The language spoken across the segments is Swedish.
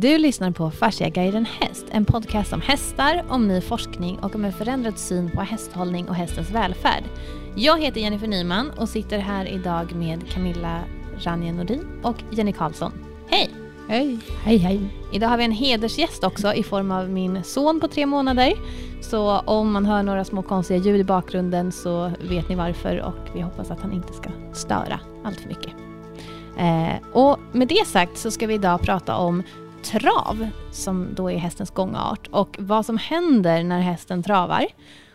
Du lyssnar på Fasciaguiden Häst, en podcast om hästar, om ny forskning och om en förändrad syn på hästhållning och hästens välfärd. Jag heter Jennifer Nyman och sitter här idag med Camilla Ranje Nordin och Jenny Karlsson. Hej! Hej! Hej hej! Idag har vi en hedersgäst också i form av min son på tre månader. Så om man hör några små konstiga ljud i bakgrunden så vet ni varför och vi hoppas att han inte ska störa allt för mycket. Eh, och med det sagt så ska vi idag prata om trav, som då är hästens gångart, och vad som händer när hästen travar.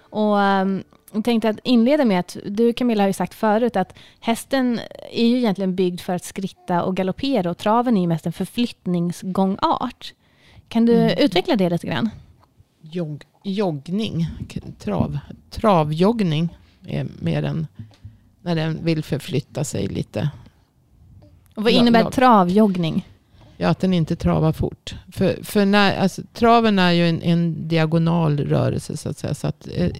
Och um, jag tänkte att inleda med att du Camilla har ju sagt förut att hästen är ju egentligen byggd för att skritta och galoppera och traven är ju mest en förflyttningsgångart. Kan du mm. utveckla det lite grann? Jog, joggning, trav, travjoggning är mer än när den vill förflytta sig lite. Och vad innebär travjoggning? Ja, att den inte travar fort. För, för när, alltså, traven är ju en, en diagonal rörelse så att säga. Så att, eh,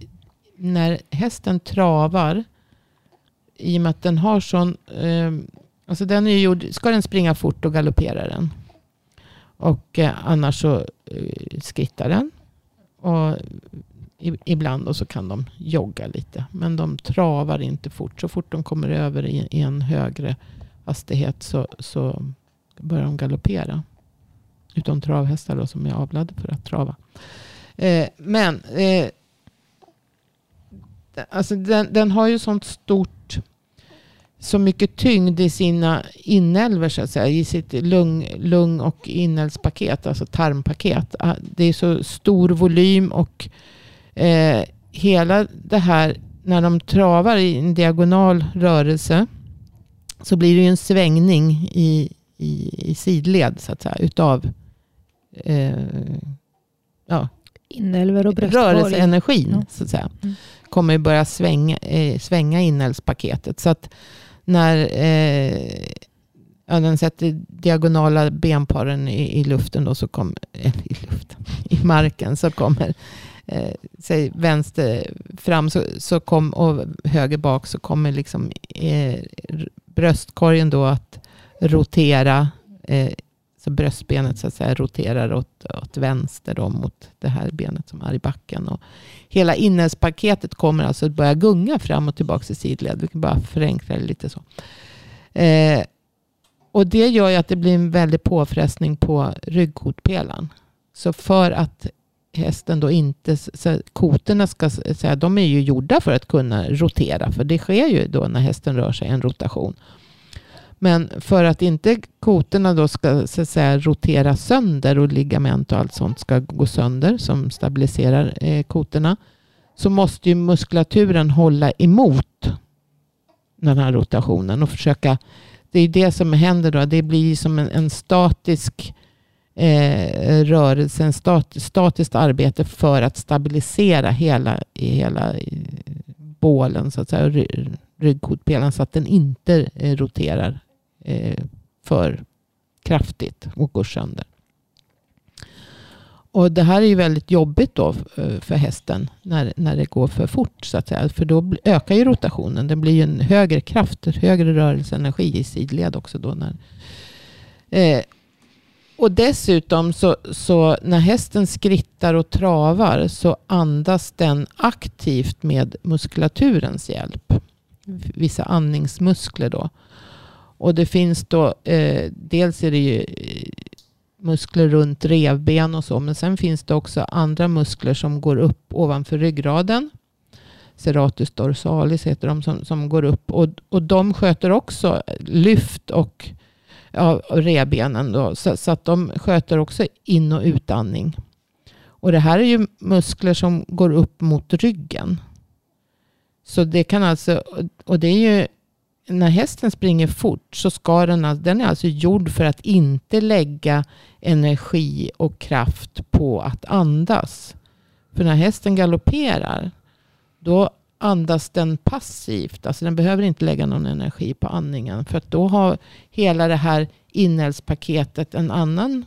när hästen travar, i och med att den har sån... Eh, alltså den är gjord, ska den springa fort då galopperar den. Och eh, annars så eh, skrittar den. Och i, ibland och så kan de jogga lite. Men de travar inte fort. Så fort de kommer över i, i en högre hastighet så, så börjar de galoppera. Utom travhästar då, som är avlade för att trava. Eh, men eh, alltså den, den, har ju sånt stort, så mycket tyngd i sina inälvor så att säga. I sitt lung, lung och inälvspaket, alltså tarmpaket. Ah, det är så stor volym och eh, hela det här när de travar i en diagonal rörelse så blir det ju en svängning i, i, i sidled så att säga, utav eh, ja, inälvor och rörelseenergin. Ja. Så att säga. Mm. Kommer börja svänga, eh, svänga inälvspaketet. Så att när eh, ja, den sätter diagonala benparen i, i luften, då så kommer, eller i luften, i marken, så kommer eh, säg vänster fram så, så kom, och höger bak så kommer liksom eh, bröstkorgen då att rotera. Eh, så bröstbenet så att säga roterar åt, åt vänster då, mot det här benet som är i backen. Och hela inälvspaketet kommer alltså att börja gunga fram och tillbaka i sidled. Vi kan bara förenkla det lite så. Eh, och det gör ju att det blir en väldig påfrestning på ryggkotpelaren. Så för att hästen då inte, så koterna ska säga, de är ju gjorda för att kunna rotera. För det sker ju då när hästen rör sig en rotation. Men för att inte koterna då ska så att säga, rotera sönder och ligament och allt sånt ska gå sönder som stabiliserar eh, koterna. Så måste ju muskulaturen hålla emot den här rotationen och försöka. Det är det som händer då. Det blir som en, en statisk eh, rörelse, en stat, statiskt arbete för att stabilisera hela, hela bålen så att säga, ryggkotpelaren så att den inte eh, roterar eh, för kraftigt och går sönder. Och det här är ju väldigt jobbigt då eh, för hästen när, när det går för fort. Så att säga. För då ökar ju rotationen. Det blir ju en högre kraft, högre rörelseenergi i sidled också. Då när, eh, och dessutom så, så när hästen skrittar och travar så andas den aktivt med muskulaturens hjälp. Vissa andningsmuskler då. Och det finns då, eh, dels är det ju eh, muskler runt revben och så. Men sen finns det också andra muskler som går upp ovanför ryggraden. Serratus dorsalis heter de som, som går upp. Och, och de sköter också lyft och ja, revbenen. Då, så, så, att de sköter också in och utandning. Och det här är ju muskler som går upp mot ryggen. Så det kan alltså, och det är ju när hästen springer fort så ska den, den är alltså gjord för att inte lägga energi och kraft på att andas. För när hästen galopperar då andas den passivt. Alltså den behöver inte lägga någon energi på andningen. För att då har hela det här inälvspaketet en annan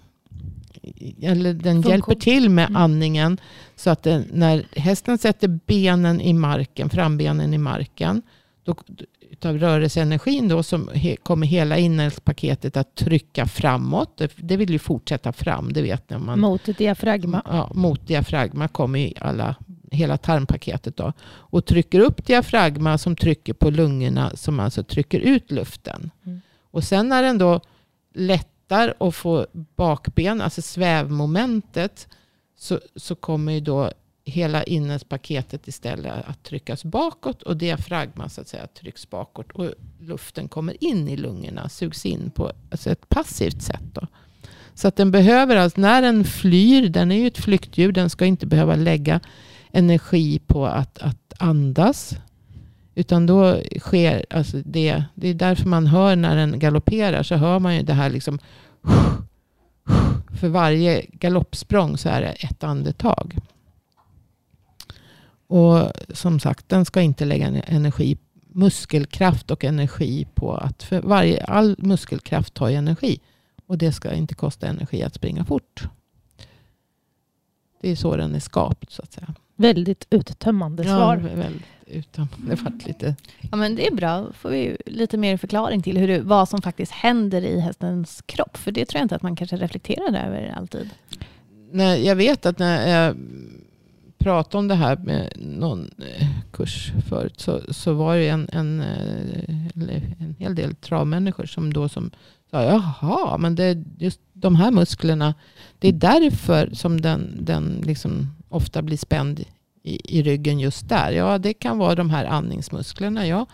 eller den Funktion. hjälper till med mm. andningen. Så att den, när hästen sätter benen i marken, frambenen i marken, då utav rörelseenergin då som he, kommer hela inälvspaketet att trycka framåt. Det, det vill ju fortsätta fram, det vet ni. Man, mot diafragma. Ja, mot diafragma kommer ju alla, hela tarmpaketet då. Och trycker upp diafragma som trycker på lungorna som alltså trycker ut luften. Mm. Och sen när den då lättar och får bakben, alltså svävmomentet, så, så kommer ju då hela innespaketet istället att tryckas bakåt och diafragman så att säga trycks bakåt och luften kommer in i lungorna, sugs in på alltså ett passivt sätt. Då. Så att den behöver, alltså när den flyr, den är ju ett flyktdjur, den ska inte behöva lägga energi på att, att andas. Utan då sker alltså det, det är därför man hör när den galopperar så hör man ju det här liksom för varje galoppsprång så är det ett andetag. Och som sagt, den ska inte lägga energi, muskelkraft och energi på att, för varje, all muskelkraft tar ju energi. Och det ska inte kosta energi att springa fort. Det är så den är skapt så att säga. Väldigt uttömmande svar. Ja, väldigt utan, det vart lite... Ja, men det är bra. Då får vi lite mer förklaring till hur det, vad som faktiskt händer i hästens kropp. För det tror jag inte att man kanske reflekterar över alltid. Nej, jag vet att när jag pratade om det här med någon eh, kurs förut så, så var det en, en, eh, en hel del travmänniskor som då som sa jaha, men det, just de här musklerna, det är därför som den, den liksom ofta blir spänd i, i ryggen just där. Ja, det kan vara de här andningsmusklerna, ja.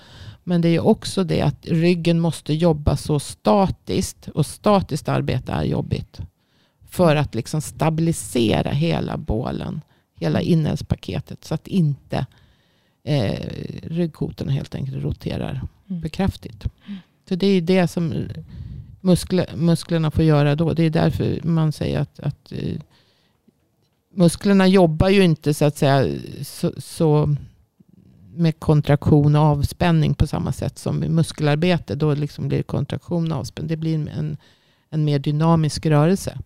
Men det är också det att ryggen måste jobba så statiskt. Och statiskt arbete är jobbigt. För att liksom stabilisera hela bålen. Hela inälvspaketet. Så att inte eh, ryggkotorna helt enkelt roterar Mm. för kraftigt. Så det är det som muskler, musklerna får göra då. Det är därför man säger att, att eh, musklerna jobbar ju inte så att säga så, så med kontraktion och avspänning på samma sätt som muskelarbete. Då liksom blir det kontraktion och avspänning. Det blir en, en mer dynamisk rörelse.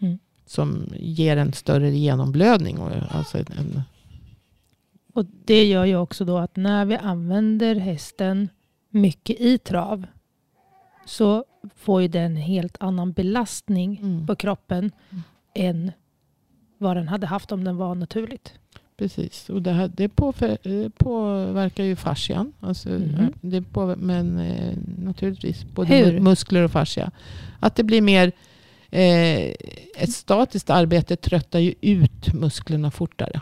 Mm. Som ger en större genomblödning. Och, alltså en, Och det gör ju också då att när vi använder hästen mycket i trav så får ju den en helt annan belastning Mm. på kroppen Mm. än vad den hade haft om den var naturligt. Precis, och det, här, det eh, påverkar ju fascian. Alltså, Mhm. eh, det men eh, naturligtvis både Hur? mu- muskler och fascia. Att det blir mer... Eh, ett statiskt arbete tröttar ju ut musklerna fortare.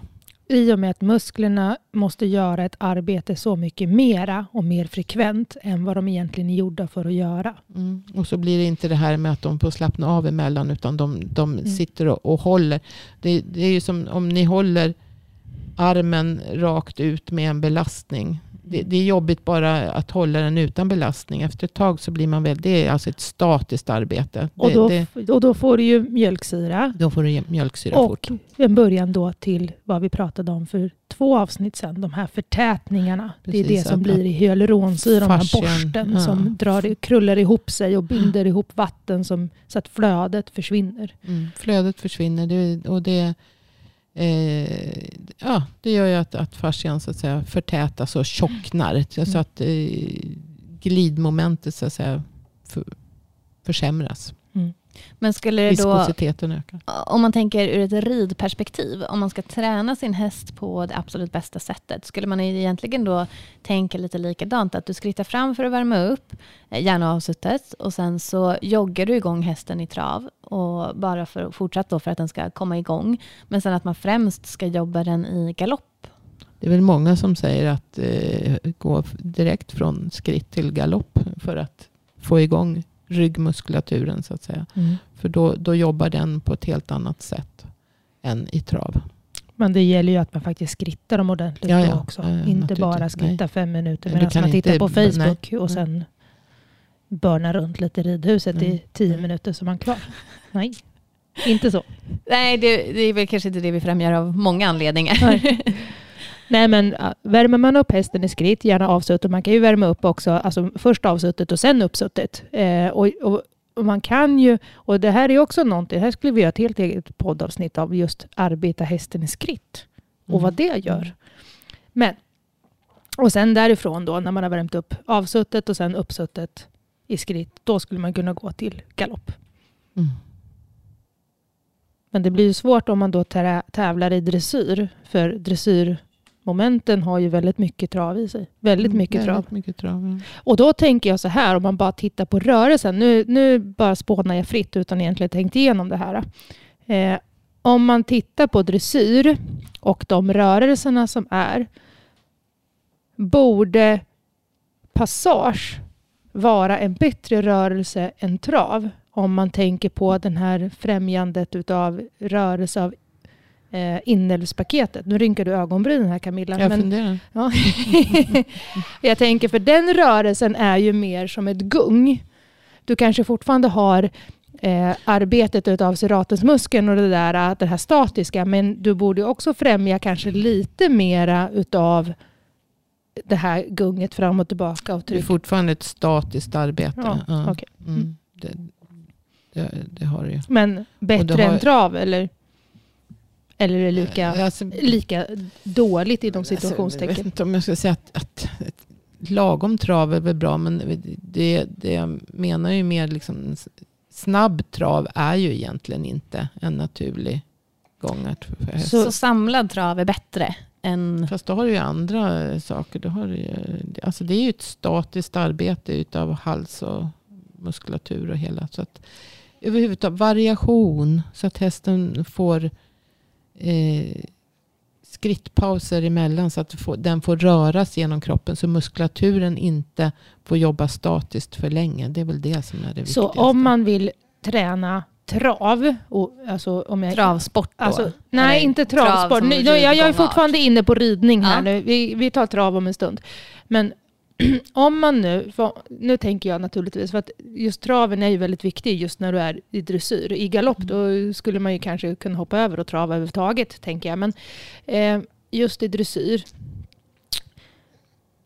I och med att musklerna måste göra ett arbete så mycket mera och mer frekvent än vad de egentligen är gjorda för att göra. Mm. Och så blir det inte det här med att de får slappna av emellan utan de, de Mm. sitter och, och håller. Det, det är ju som om ni håller armen rakt ut med en belastning. Det, det är jobbigt bara att hålla den utan belastning. Efter ett tag så blir man väl, det är alltså ett statiskt arbete. Och Det, då, det, och då får du ju mjölksyra då får du mjölksyra och fort. en början då till vad vi pratade om för två avsnitt sedan. De här förtätningarna. det är Precis, det som blir i hyaluronsyra. De här borsten ja. som drar, krullar ihop sig och binder ihop vatten som, så att flödet försvinner. Mm. Flödet försvinner det, och det, eh, ja, det gör ju att, att fascian så att säga, förtätas och tjocknar. Så Mm. att eh, glidmomentet så att säga, för, försämras. Men skulle det då, ökar. om man tänker ur ett ridperspektiv, om man ska träna sin häst på det absolut bästa sättet, skulle man egentligen då tänka lite likadant, att du skrittar fram för att värma upp, eh, gärna avsuttet, och sen så joggar du igång hästen i trav, och bara för fortsatt då för att den ska komma igång, men sen att man främst ska jobba den i galopp. Det är väl många som säger att eh, gå direkt från skritt till galopp för att få igång ryggmuskulaturen så att säga. För då, då jobbar den på ett helt annat sätt än i trav. Men det gäller ju att man faktiskt skrittar dem ordentligt Ja, då ja. också. Ja, ja, inte bara skritta fem minuter Nej, medan man tittar inte- på Facebook nej, och nej. sen börna runt lite i ridhuset i Nej, tio nej. minuter så är man klar. Nej, inte så. Nej, det, det är väl kanske inte det vi främjar av många anledningar. Nej. Men äh, värmer man upp hästen i skritt, gärna avsuttet. Man kan ju värma upp också, alltså först avsuttet och sen uppsuttet. Eh, och, och, man kan ju, och det här är också någonting, här skulle vi göra ett helt eget poddavsnitt av just arbeta hästen i skritt. Och Mm. vad det gör. Men Och sen därifrån då, när man har värmt upp avsuttet och sen uppsuttet i skritt, då skulle man kunna gå till galopp. Mm. Men det blir ju svårt om man då tä- tävlar i dressyr, för dressyrmomenten har ju väldigt mycket trav i sig. Väldigt mycket trav. Väldigt mycket trav. ja. Och då tänker jag så här, om man bara tittar på rörelsen. Nu, nu bara spånar jag fritt utan egentligen tänkt igenom det här. Eh, om man tittar på dressyr och de rörelserna som är, borde passage vara en bättre rörelse än trav? Om man tänker på den här främjandet utav rörelse av eh, inälvspaketet. Nu rynkar du ögonbrynen här Camilla. Jag men- funderar. Ja. jag tänker för den rörelsen är ju mer som ett gung. Du kanske fortfarande har eh, arbetet utav serratensmuskeln och det där, det här statiska, men du borde också främja kanske lite mera utav det här gunget fram och tillbaka och Det är tryck. fortfarande ett statiskt arbete. Ja, Ja. okej. Mm. Det, det, det har det ju. Men bättre har- än trav eller? Eller är det lika, Alltså, lika dåligt inom Alltså, jag vet situationstecken? inte om jag ska säga att, att lagom trav är väl bra. Men det, det jag menar ju mer liksom snabb trav är ju egentligen inte en naturlig gångart. Så- Så samlad trav är bättre än... Fast då har du ju andra saker. Då har du ju, alltså det är ju ett statiskt arbete utav hals och muskulatur och hela. Så att, överhuvudtaget variation så att hästen får eh, skrittpauser emellan så att får, den får röras genom kroppen. Så muskulaturen inte får jobba statiskt för länge. Det är väl det som är det Så viktigaste. om man vill träna trav, och, alltså om jag, Travsport då? Alltså, nej, inte trav travsport. Nu, jag, jag är fortfarande inne på ridning här Ja. nu. Vi, vi tar trav om en stund. Men om man nu, nu tänker jag naturligtvis, för att just traven är ju väldigt viktig just när du är i dressyr. I galopp då skulle man ju kanske kunna hoppa över och trava överhuvudtaget, tänker jag. Men eh, just i dressyr,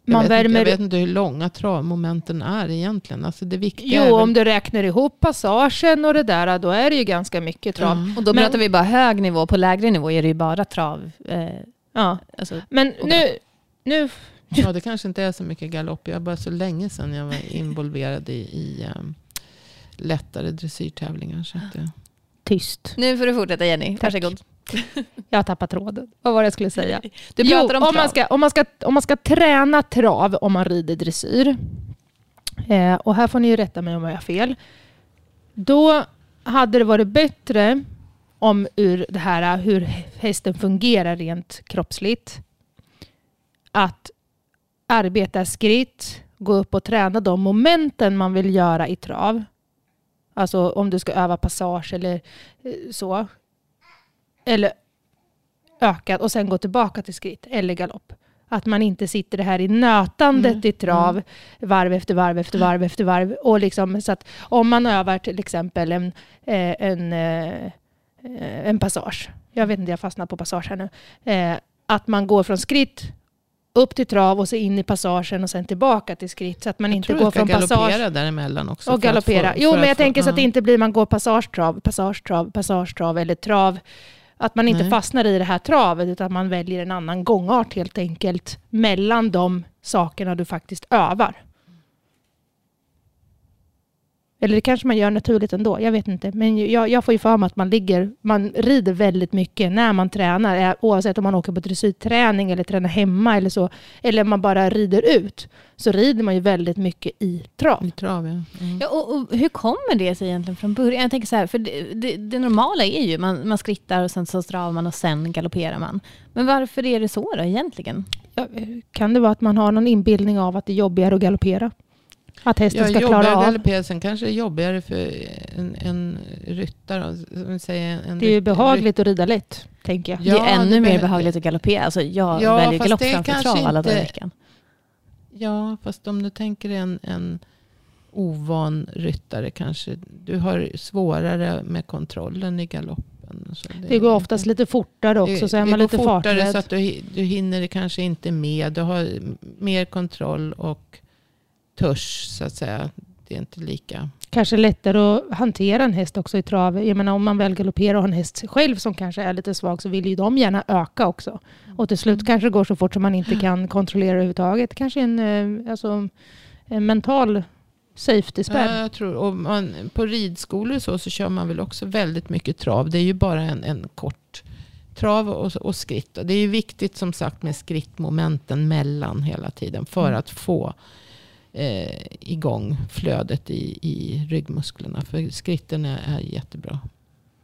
jag, man vet inte, värmer jag vet inte hur långa travmomenten är egentligen. Alltså det viktiga är Jo, väl- om du räknar ihop passagen och det där, då är det ju ganska mycket trav. Ja. Och då Men- pratar vi bara hög nivå. På lägre nivå är det ju bara trav. Eh, Ja. alltså, Men nu, nu Ja, det kanske inte är så mycket galopp. Jag var så länge sedan jag var involverad i, i um, lättare dressyrtävlingar. Så att, det- tyst. Nu får du fortsätta Jenny. Tack. Varsågod. Jag har tappat tråden. Vad var det jag skulle säga? Du om, om, trav. man ska, om, man ska, om man ska träna trav om man rider dressyr. Eh, och här får ni ju rätta mig om jag har fel. Då hade det varit bättre om ur det här hur hästen fungerar rent kroppsligt. Att arbeta skritt, gå upp och träna de momenten man vill göra i trav. Alltså om du ska öva passage eller eh, så. Eller ökat och sen gå tillbaka till skritt eller galopp. Att man inte sitter det här i nötandet Mm, i trav varv efter varv efter varv efter varv. Och liksom, så att om man övar till exempel en, eh, en, eh, en passage. Jag vet inte, jag fastnar på passage här nu. Att man går från skritt upp till trav och så in i passagen och sen tillbaka till skritt. Så att man jag inte tror går du ska från passage galoppera däremellan också. och att galoppera. få- Jo, men jag få- tänker så att det inte blir man går passagetrav, passagetrav, passagetrav eller trav. Att man inte Nej. fastnar i det här travet utan man väljer en annan gångart helt enkelt mellan de sakerna du faktiskt övar. Eller det kanske man gör naturligt ändå, jag vet inte. Men jag, jag får ju för mig att man ligger, man rider väldigt mycket när man tränar. eh, Oavsett om man åker på dressyrträning eller tränar hemma eller så. Eller man bara rider ut. Så rider man ju väldigt mycket i trav. I trav, ja. Mm. Ja, och, och hur kommer det sig egentligen från början? Jag tänker så här, för det, det, det normala är ju man, man skrittar och sen så stravar man och sen galopperar man. Men varför är det så då egentligen? Ja, kan det vara att man har någon inbildning av att det är jobbigare att galoppera? Att hästen ska klara av. Sen kanske det är jobbigare för en, en ryttare. Säger, en Det är ju behagligt att rida lätt, tänker jag. Ja, det är ännu det mer behagligt att galoppera. Alltså jag Ja, väljer galopp det framför trav alla dagar i veckan. Ja, fast om du tänker en, en ovan ryttare kanske. Du har svårare med kontrollen i galoppen. och Så Det går oftast lite fortare också, så är man lite fortare farträdd. så att du, du hinner kanske inte med. Du har mer kontroll och törs så att säga. Det är inte lika. kanske lättare att hantera en häst också i trav. Jag menar om man väl galopperar och har en häst själv som kanske är lite svag så vill ju de gärna öka också. Och till slut kanske det går så fort som man inte kan kontrollera överhuvudtaget. Kanske en, eh, alltså, en mental safety-spärr. Ja, jag tror, och man, på ridskolor så, så kör man väl också väldigt mycket trav. Det är ju bara en, en kort trav och, och skritt. Och det är ju viktigt som sagt med skrittmomenten mellan hela tiden. För Mm. att få eh, igång flödet i, i ryggmusklerna. För skritten är, är jättebra.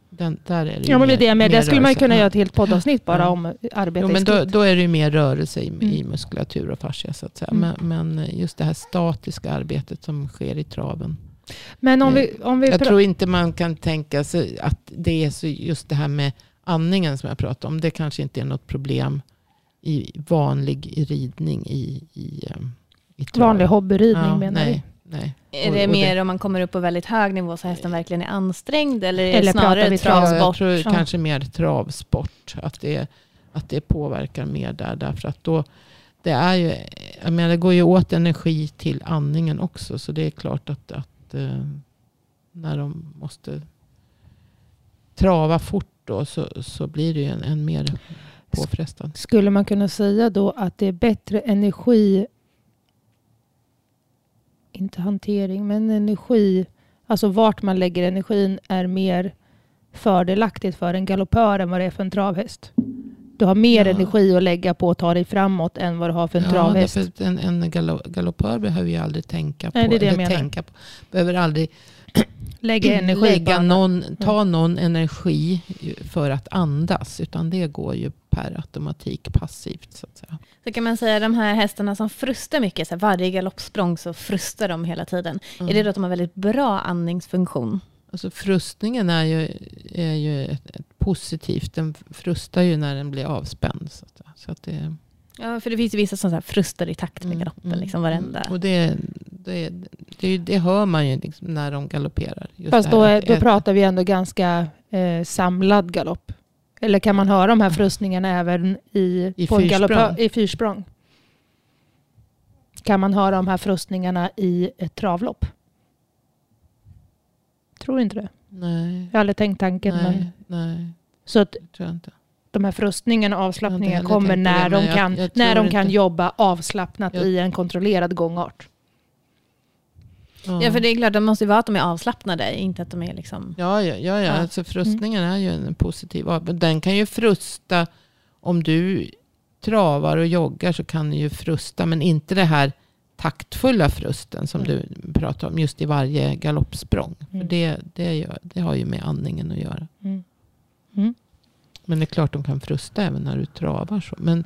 Den, där är det Ja, men det mer- det med. Där skulle man kunna göra ett helt poddavsnitt bara Ja. om arbete Jo, i men då, skritt. då är det mer rörelse i, i Mm. muskulatur och fascia. Så att säga. Mm. Men, men just det här statiska arbetet som sker i traven. Men om vi, om vi Jag tror inte man kan tänka sig att det är så just det här med andningen som jag pratade om. Det kanske inte är något problem i vanlig ridning i, i, i trav. Vanlig hobbyridning ja, menar nej, nej. Är det och mer om man kommer upp på väldigt hög nivå så hästen verkligen är ansträngd? Eller är Eller det snarare vi trav? Ja, jag travsport? tror Ja. kanske mer travsport. Att det, att det påverkar mer där. Därför att då, det, är ju, jag menar, det går ju åt energi till andningen också. Så det är klart att, att eh, när de måste trava fort då, så, så blir det ju en, en mer påfrestande. Skulle man kunna säga då att det är bättre energi, inte hantering, men energi, alltså vart man lägger energin är mer fördelaktigt för en galoppör än vad det är för en travhäst. Du har mer Ja. energi att lägga på att ta dig framåt än vad du har för en travhäst. därför en, en galoppör behöver ju aldrig tänka på. Nej, det är det eller tänka på behöver aldrig Lägga energi lägga någon, ta någon energi för att andas. Utan det går ju per automatik passivt. Så att säga. Så kan man säga de här hästarna som frustar mycket, så här, varje galoppsprång så frustar de hela tiden. Är det då att de har väldigt bra andningsfunktion? Alltså frustningen är ju, är ju ett, ett positivt. Den frustar ju när den blir avspänd. Så att, så att det, Ja, för det finns ju vissa som så här frustar i takt med Mm, galoppen, mm, liksom varenda. Och det, det, det, det hör man ju liksom när de galopperar. Fast då, är, då pratar vi ändå ganska eh, samlad galopp. Eller kan man höra de här frustningarna även i, I på fyrsprång? i fyrsprång? Kan man höra de här frustningarna i ett travlopp? Tror inte det. Nej, Jag har aldrig tänkt tanken. Men, nej, nej, så att tror jag inte. de här frustningarna och Jag inte kommer när det, de jag- kan, jag när tror de kan jobba avslappnat Jag- i en kontrollerad gångart. Ja, för det är klart, de måste ju vara att de är avslappnade, inte att de är liksom... Ja, ja, ja, ja. Ja. Alltså frustningen är ju en positiv. Den kan ju frusta om du travar och joggar så kan den ju frusta. Men inte det här taktfulla frusten som Mm. du pratar om just i varje galoppsprång. För Mm. det, det, gör, det har ju med andningen att göra. Mm. Mm. Men det är klart de kan frusta även när du travar. Så. Men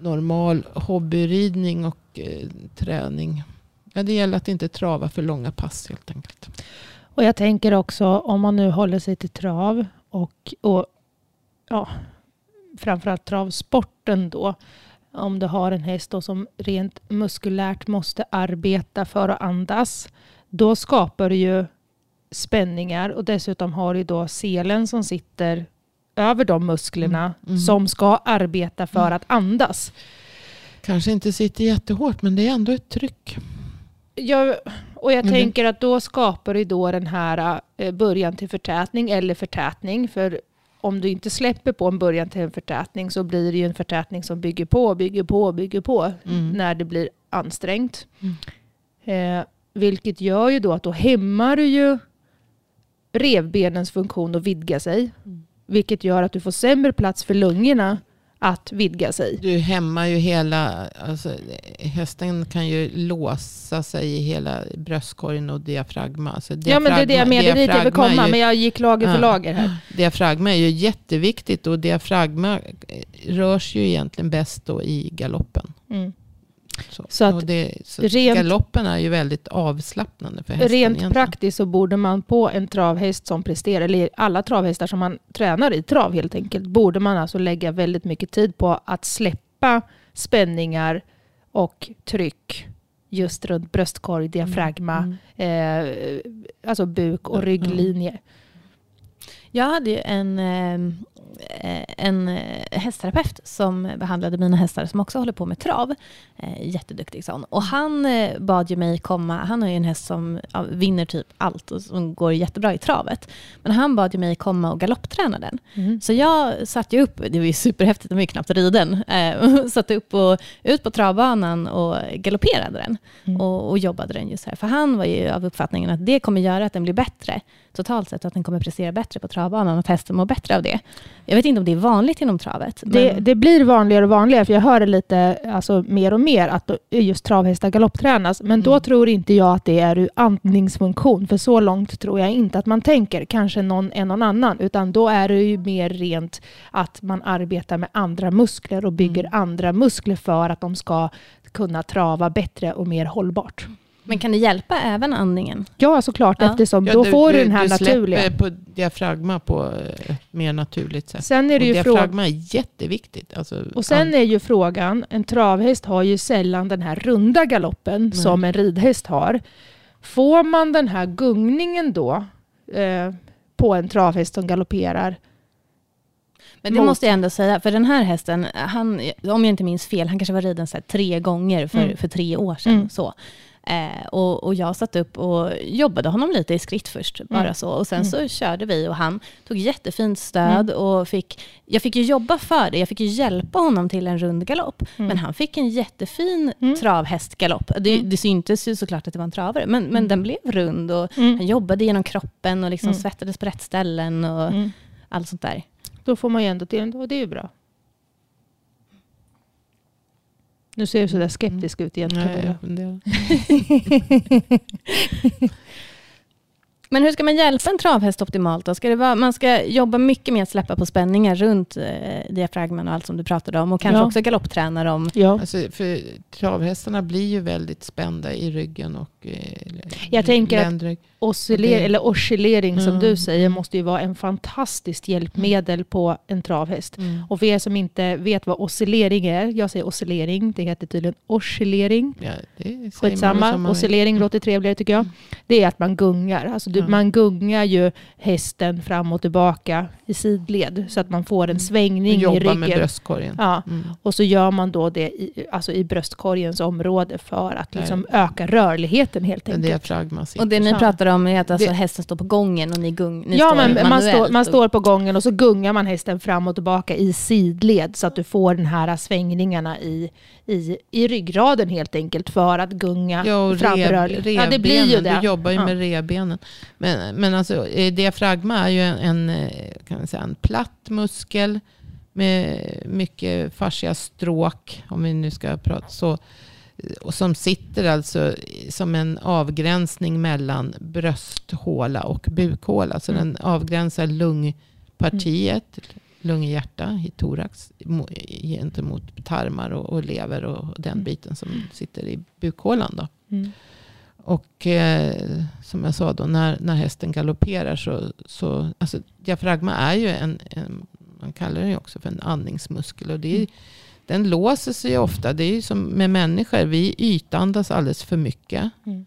normal hobbyridning och eh, träning. Ja, det gäller att inte trava för långa pass helt enkelt. Och jag tänker också om man nu håller sig till trav och, och ja, framförallt travsporten då. Om du har en häst som rent muskulärt måste arbeta för att andas. Då skapar du ju spänningar och dessutom har du då selen som sitter över de musklerna Mm, mm. som ska arbeta för Mm. att andas. Kanske inte sitter jättehårt men det är ändå ett tryck. Jag, och jag Mm. tänker att då skapar du då den här eh, början till förtätning eller förtätning. För om du inte släpper på en början till en förtätning så blir det ju en förtätning som bygger på, bygger på, bygger på Mm. när det blir ansträngt. Mm. Eh, vilket gör ju då att då hämmar du ju revbenens funktion att vidga sig. Mm. Vilket gör att du får sämre plats för lungorna att vidga sig. Du hämmar ju hela, alltså, hästen kan ju låsa sig i hela bröstkorgen och diafragma. Alltså, ja men det är det jag menar, dit jag vill diafragma komma. ju- Men jag gick lager för Ja. lager här. Diafragma är ju jätteviktigt och diafragma rörs ju egentligen bäst då i galoppen. Mm. Så, Så att och det, så rent- galoppen är ju väldigt avslappnande för hästen. Rent egentligen. praktiskt så borde man på en travhäst som presterar, eller alla travhästar som man tränar i trav helt enkelt, borde man alltså lägga väldigt mycket tid på att släppa spänningar och tryck just runt bröstkorg, diafragma, Mm. eh, alltså buk och rygglinje. Jag hade ju en, eh, en eh, hästterapeut som behandlade mina hästar som också håller på med trav. Eh, jätteduktig sån. Och han eh, bad ju mig komma, han har ju en häst som ja, vinner typ allt och som går jättebra i travet. Men han bad ju mig komma och galoppträna den. Mm. Så jag satte ju upp, det var ju superhäftigt, de var ju knappt riden, eh, satte upp och ut på travbanan och galopperade den Mm. och, och jobbade den just här. För han var ju av uppfattningen att det kommer göra att den blir bättre totalt sett och att den kommer prestera bättre på travbanan och att hästen mår bättre av det. Jag vet inte om det är vanligt inom travet. Det, det blir vanligare och vanligare, för jag hör det lite alltså, mer och mer, att just travhästar galopptränas. Men då Mm. tror inte jag att det är ur andningsfunktion, för så långt tror jag inte att man tänker, kanske någon är någon annan, utan då är det ju mer rent att man arbetar med andra muskler och bygger Mm. andra muskler för att de ska kunna trava bättre och mer hållbart. Men kan det hjälpa även andningen? Ja, såklart, Ja. eftersom Ja, då får du den här du naturliga. släpper på diafragma på ett mer naturligt sätt. Sen är Och det ju frågan... diafragma är jätteviktigt. Alltså, Och sen är ju frågan, en travhäst har ju sällan den här runda galoppen som en ridhäst har. Får man den här gungningen då eh, på en travhäst som galopperar? Men det Mot- måste jag ändå säga, för den här hästen, han, om jag inte minns fel, han kanske var riden så här tre gånger för, Mm. för tre år sedan. Mm. Så. Eh, och, och jag satt upp och jobbade honom lite i skritt först, bara Mm. så. Och sen Mm. så körde vi och han tog jättefint stöd och fick, jag fick ju jobba för det, jag fick ju hjälpa honom till en rund galopp. Mm. Men han fick en jättefin Mm. travhästgalopp. Det, Mm. det syntes ju såklart att det var en travare, men, men Mm. den blev rund och Mm. han jobbade genom kroppen och liksom Mm. svettades på rätt ställen och Mm. allt sånt där. Då får man ju ändå till och det är ju bra. Nu ser du sådär skeptisk ut igen. Nej, jag funderar. Men hur ska man hjälpa en travhäst optimalt då? Ska det vara, man ska jobba mycket med att släppa på spänningar runt eh, diafragman och allt som du pratade om och kanske Ja. också galoppträna dem. Ja. Alltså, för travhästarna blir ju väldigt spända i ryggen och eh, Jag tänker att- ländrygg. Osciller, Det- eller oscillering som Mm. du säger måste ju vara en fantastiskt hjälpmedel på en travhäst. Mm. Och för er som inte vet vad oscillering är, jag säger oscillering, det heter tydligen oscillering. Ja, det Skitsamma, som man oscillering låter trevligare tycker jag. Det är att man gungar. Alltså du, Ja. Man gungar ju hästen fram och tillbaka i sidled så att man får en svängning i ryggen. med bröstkorgen. Ja. Mm. Och så gör man då det i, alltså i bröstkorgens område för att liksom öka rörligheten helt En enkelt. diafragma sitter. Och det ni pratar om är att alltså Det- hästen står på gången och ni, gung, ni Ja, står men man, manuellt står, man står på gången och så gungar man hästen fram och tillbaka i sidled så att du får den här svängningarna i, i, i ryggraden helt enkelt för att gunga Ja, och fram reb, rörlig. revbenen. Ja, det blir ju det. Du jobbar ju Ja. med revbenen. Men, men alltså, eh, diafragma är ju en, en, eh, kan man säga, en platt muskel med mycket fascia stråk, om vi nu ska prata så. Och som sitter alltså som en avgränsning mellan brösthåla och bukhåla. Så Mm. den avgränsar lungpartiet, lunghjärta i thorax mo- gentemot tarmar och, och lever och den Mm. biten som sitter i bukhålan. Då. Mm. Och eh, som jag sa då, när, när hästen galopperar så, så alltså, diafragma är ju en, en, man kallar den ju också för en andningsmuskel. Och det är, Den låser sig ofta, det är ju som med människor, vi ytandas alldeles för mycket. Mm.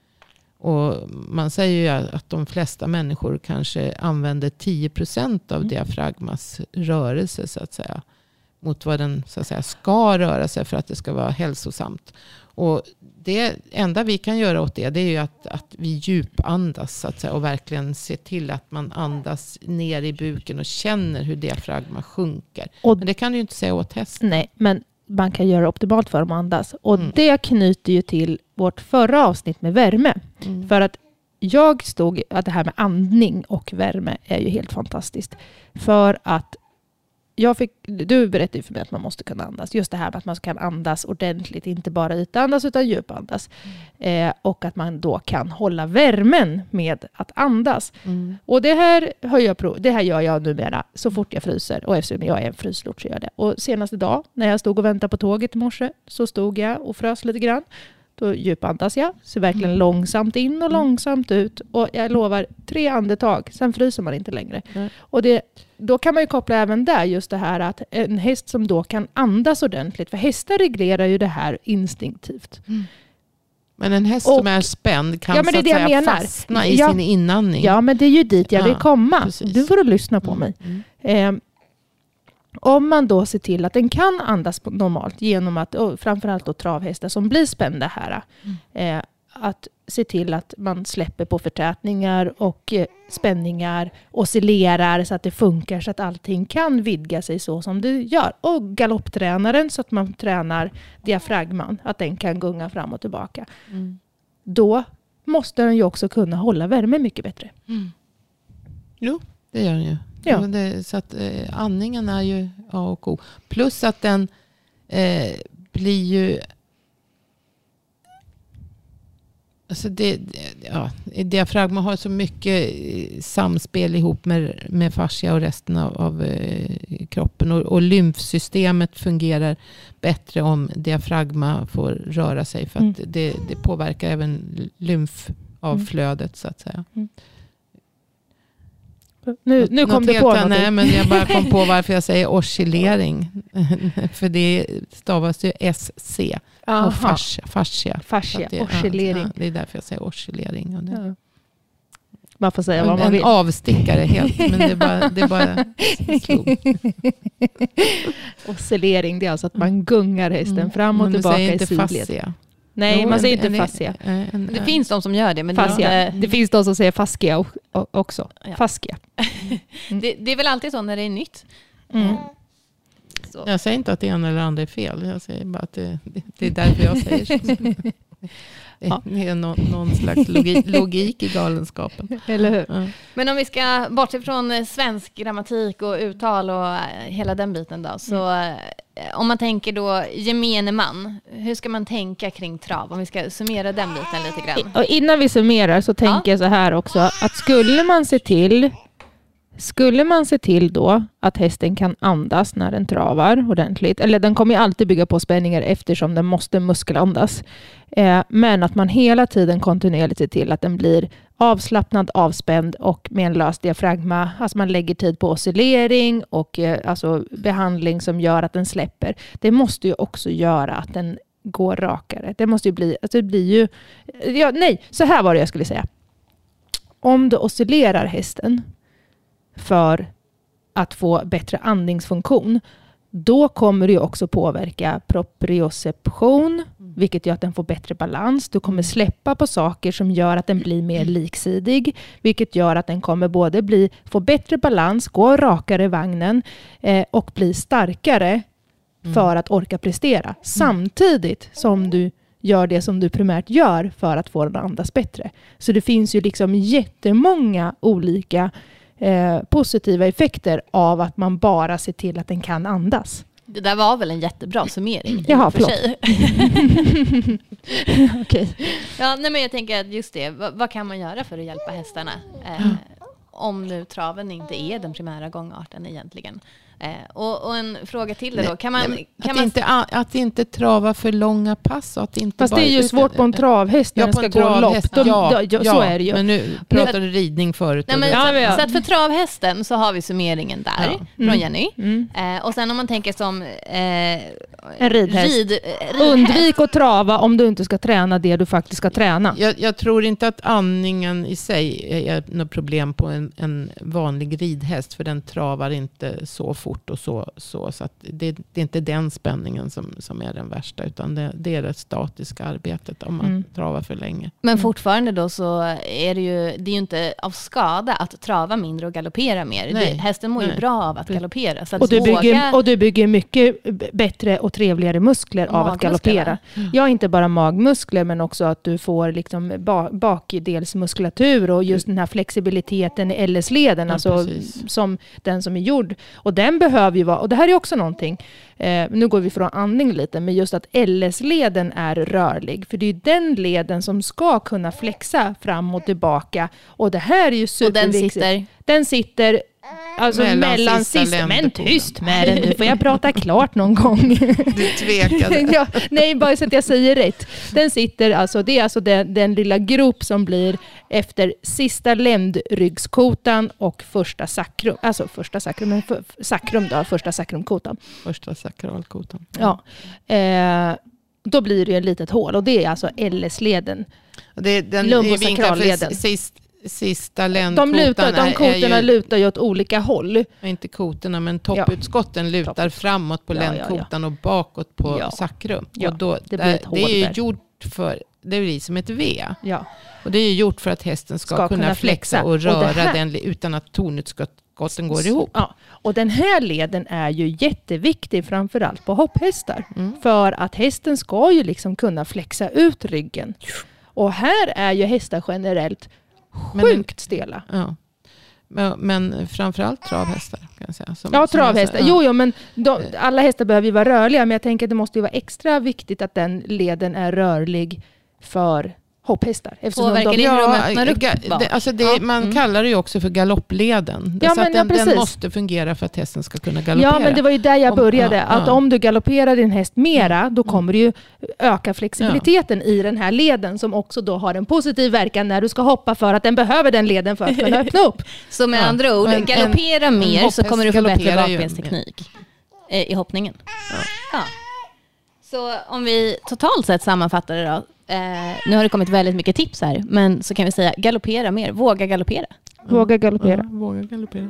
Och man säger ju att de flesta människor kanske använder 10% av Mm. diafragmas rörelse så att säga. Mot vad den så att säga, ska röra sig för att det ska vara hälsosamt. Och det enda vi kan göra åt det, det är ju att, att vi djupandas så att säga, och verkligen se till att man andas ner i buken och känner hur diafragma sjunker. Och Men det kan du ju inte säga åt hästen. Nej, men man kan göra optimalt för dem att andas. Och Mm. det knyter ju till vårt förra avsnitt med värme. Mm. För att jag stod, att det här med andning och värme är ju helt fantastiskt. För att jag fick, du berättade för mig att man måste kunna andas. Just det här med att man kan andas ordentligt, inte bara ytandas utan djupandas. Eh, och att man då kan hålla värmen med att andas. Mm. Och det här, har jag prov, det här gör jag numera så fort jag fryser. Och eftersom jag är en fryslort så gör jag det. Och senast idag när jag stod och väntade på tåget i morse så stod jag och frös lite grann. Då djupandas jag, så verkligen Mm. långsamt in och Mm. långsamt ut. Och jag lovar, tre andetag, sen fryser man inte längre. Nej. Och det, då kan man ju koppla även där just det här att en häst som då kan andas ordentligt, för hästar reglerar ju det här instinktivt. Men en häst Och- som är spänd kan Ja, så att säga fastna i Ja. sin inandning. Ja, men det är ju dit jag vill Ja, komma. precis. Du får lyssna på Mm, mig. mm. Eh, Om man då ser till att den kan andas normalt genom att, framförallt då travhästar som blir spända här, eh, att se till att man släpper på förtätningar och eh, spänningar, oscillerar så att det funkar så att allting kan vidga sig så som det gör. Och galopptränaren så att man tränar diafragman, att den kan gunga fram och tillbaka. Mm. Då måste den ju också kunna hålla värme mycket bättre. Jo, det gör den ju. Ja. Men Det, så att eh, andningen är ju A och O. Plus att den eh, blir ju... Alltså det, ja, diafragma har så mycket eh, samspel ihop med, med fascia och resten av, av eh, kroppen. Och, och lymfsystemet fungerar bättre om diafragma får röra sig. För att Mm. det, det påverkar även lymfavflödet så att säga. Nu, nu kom helt på något. Nej, men jag bara kom på varför jag säger oscillering. För det stavas ju SC. Och fascia. fascia. Fascia, det, oscillering. Ja, det är därför jag säger oscillering. Och det, Ja. Man får säga vad en man vill. en avstickare helt. Men det är bara, det bara slog. Oscillering, det är alltså att man gungar hästen Mm. fram och Men du tillbaka i sidled. fascia. Nej, Jo, man säger en- inte fascia. en- en- Det finns de som gör det, men det, fascia. inte, Det finns de som säger fascia också. Ja. Fascia. det, det är väl alltid så när det är nytt. Mm. Så. Jag säger inte att det ena eller andra är fel. Jag säger bara att det, det, det är därför jag säger så. Det, Ja. det är någon, någon slags logik, logik i galenskapen. Eller hur? Ja. Men om vi ska bortse från eh, svensk grammatik och uttal och eh, hela den biten då. Så eh, om man tänker då gemene man, hur ska man tänka kring trav? Om vi ska summera den biten lite grann. Och innan vi summerar så tänker jag så här också att skulle man se till skulle man se till då att hästen kan andas när den travar ordentligt, eller den kommer ju alltid bygga på spänningar eftersom den måste muskelandas, eh, men att man hela tiden kontinuerligt ser till att den blir avslappnad, avspänd och med en lös diafragma. Alltså man lägger tid på oscillering och eh, alltså behandling som gör att den släpper. Det måste ju också göra att den går rakare. Det måste ju bli, alltså det blir ju, eh, ja, nej, så här var det jag skulle säga. Om du oscillerar hästen för att få bättre andningsfunktion, då kommer det också påverka proprioception, vilket gör att den får bättre balans. Du kommer släppa på saker som gör att den blir mer liksidig, vilket gör att den kommer både bli, få bättre balans, gå rakare i vagnen eh, och bli starkare för att orka prestera. Samtidigt som du gör det som du primärt gör för att få den att andas bättre. Så det finns ju liksom jättemånga olika eh, positiva effekter av att man bara ser till att den kan andas. Det där var väl en jättebra summering? Jaha, för förlåt. sig. Okej. Ja, nej, men jag tänker att just det, vad, vad kan man göra för att hjälpa hästarna? Eh, om nu traven inte är den primära gångarten egentligen. Eh, och, och en fråga till det då, kan man... Nej, kan att, man inte, att inte trava för långa pass. Och att inte Fast bara, det är ju svårt på en travhäst när Ja, den ska gå lopp. De, ja, ja, ja, så är det ju. Men nu pratar du ridning förut. Nej, men, Ja, så, så att för travhästen så har vi summeringen där Ja. från Mm. Jenny. Mm. Eh, och sen om man tänker som eh, En ridhäst. Rid, ridhäst. Undvik att trava om du inte ska träna det du faktiskt ska träna. Jag, jag tror inte att andningen i sig är något problem på en, en vanlig ridhäst. För den travar inte så fort och så. så, så det, det är inte den spänningen som, som är den värsta. Utan det, det är det statiska arbetet om man Mm. travar för länge. Men Mm. fortfarande då så är det ju, det är ju inte av skada att trava mindre och galoppera mer. Det, hästen mår ju Nej. bra av att galoppera. Så att Och du, våga, bygger, och du bygger mycket bättre och trevligare muskler av att galoppera. va? Ja, inte bara magmuskler men också att du får liksom ba bakdelsmuskulatur och just den här flexibiliteten i LS-leden, Ja, alltså precis. som den som är gjord. Och den behöver ju vara, och det här är också någonting, eh, nu går vi från andning lite, men just att LS-leden är rörlig, för det är ju den leden som ska kunna flexa fram och tillbaka. Och det här är ju och den superviktigt. sitter... Den sitter alltså Mellan mellan, sista. Men tyst med den nu, får jag prata klart någon gång? Du tvekade. ja, nej, bara så att jag säger rätt. Den sitter alltså, det är alltså den, den lilla grop som blir efter sista ländryggskotan och första sakrum, alltså första sakrum, men för, sakrum då, första sakrumkotan. Första sakralkotan. Ja. Eh, då blir det ju ett litet hål och det är alltså LS-leden. Den är vinklad för. Sist, sista De, ländkotan lutar, de kotorna ju, lutar ju åt olika håll. inte kotorna, men topputskotten lutar Topput. framåt på Ja, ja, ländkotan och bakåt på Ja. sacrum. Ja, och då, det ett det är ju där. gjort för, det blir som ett V. Ja. Och det är gjort för att hästen ska, Ska kunna, kunna flexa flexa. och Och röra här- den utan att tornutskotten går ihop. Ja. Och den här leden är ju jätteviktig framförallt på hopphästar. Mm. För att hästen ska ju liksom kunna flexa ut ryggen. Och här är ju hästar generellt sjukt stela. Ja. Men, framförallt travhästar kan jag säga. Som, Ja, travhästar. säger, Jo, jo, men de, alla hästar behöver ju vara rörliga. Men jag tänker att det måste ju vara extra viktigt att den leden är rörlig för hopphästar. Eftersom Påverkar de, det hur de Ja, öppnar upp ga- det, alltså det, Ja. man Mm. kallar det ju också för galoppleden. Ja, så men att ja, den, den måste fungera för att hästen ska kunna galoppera. Ja, men det var ju där jag Om- började. ja, att ja. Mm. om du galopperar din häst mera, då kommer du ju öka flexibiliteten i den här leden som också då har en positiv verkan när du ska hoppa för att den behöver den leden för att kunna öppna upp. Så med Ja. andra ord, en- galoppera en mer så hopphäst kommer du få bättre bakbensteknik i hoppningen. Ja. Så om vi totalt sett sammanfattar det då. Eh, nu har det kommit väldigt mycket tips här, men så kan vi säga galoppera mer, våga galoppera. Våga galoppera. Ja, våga galoppera.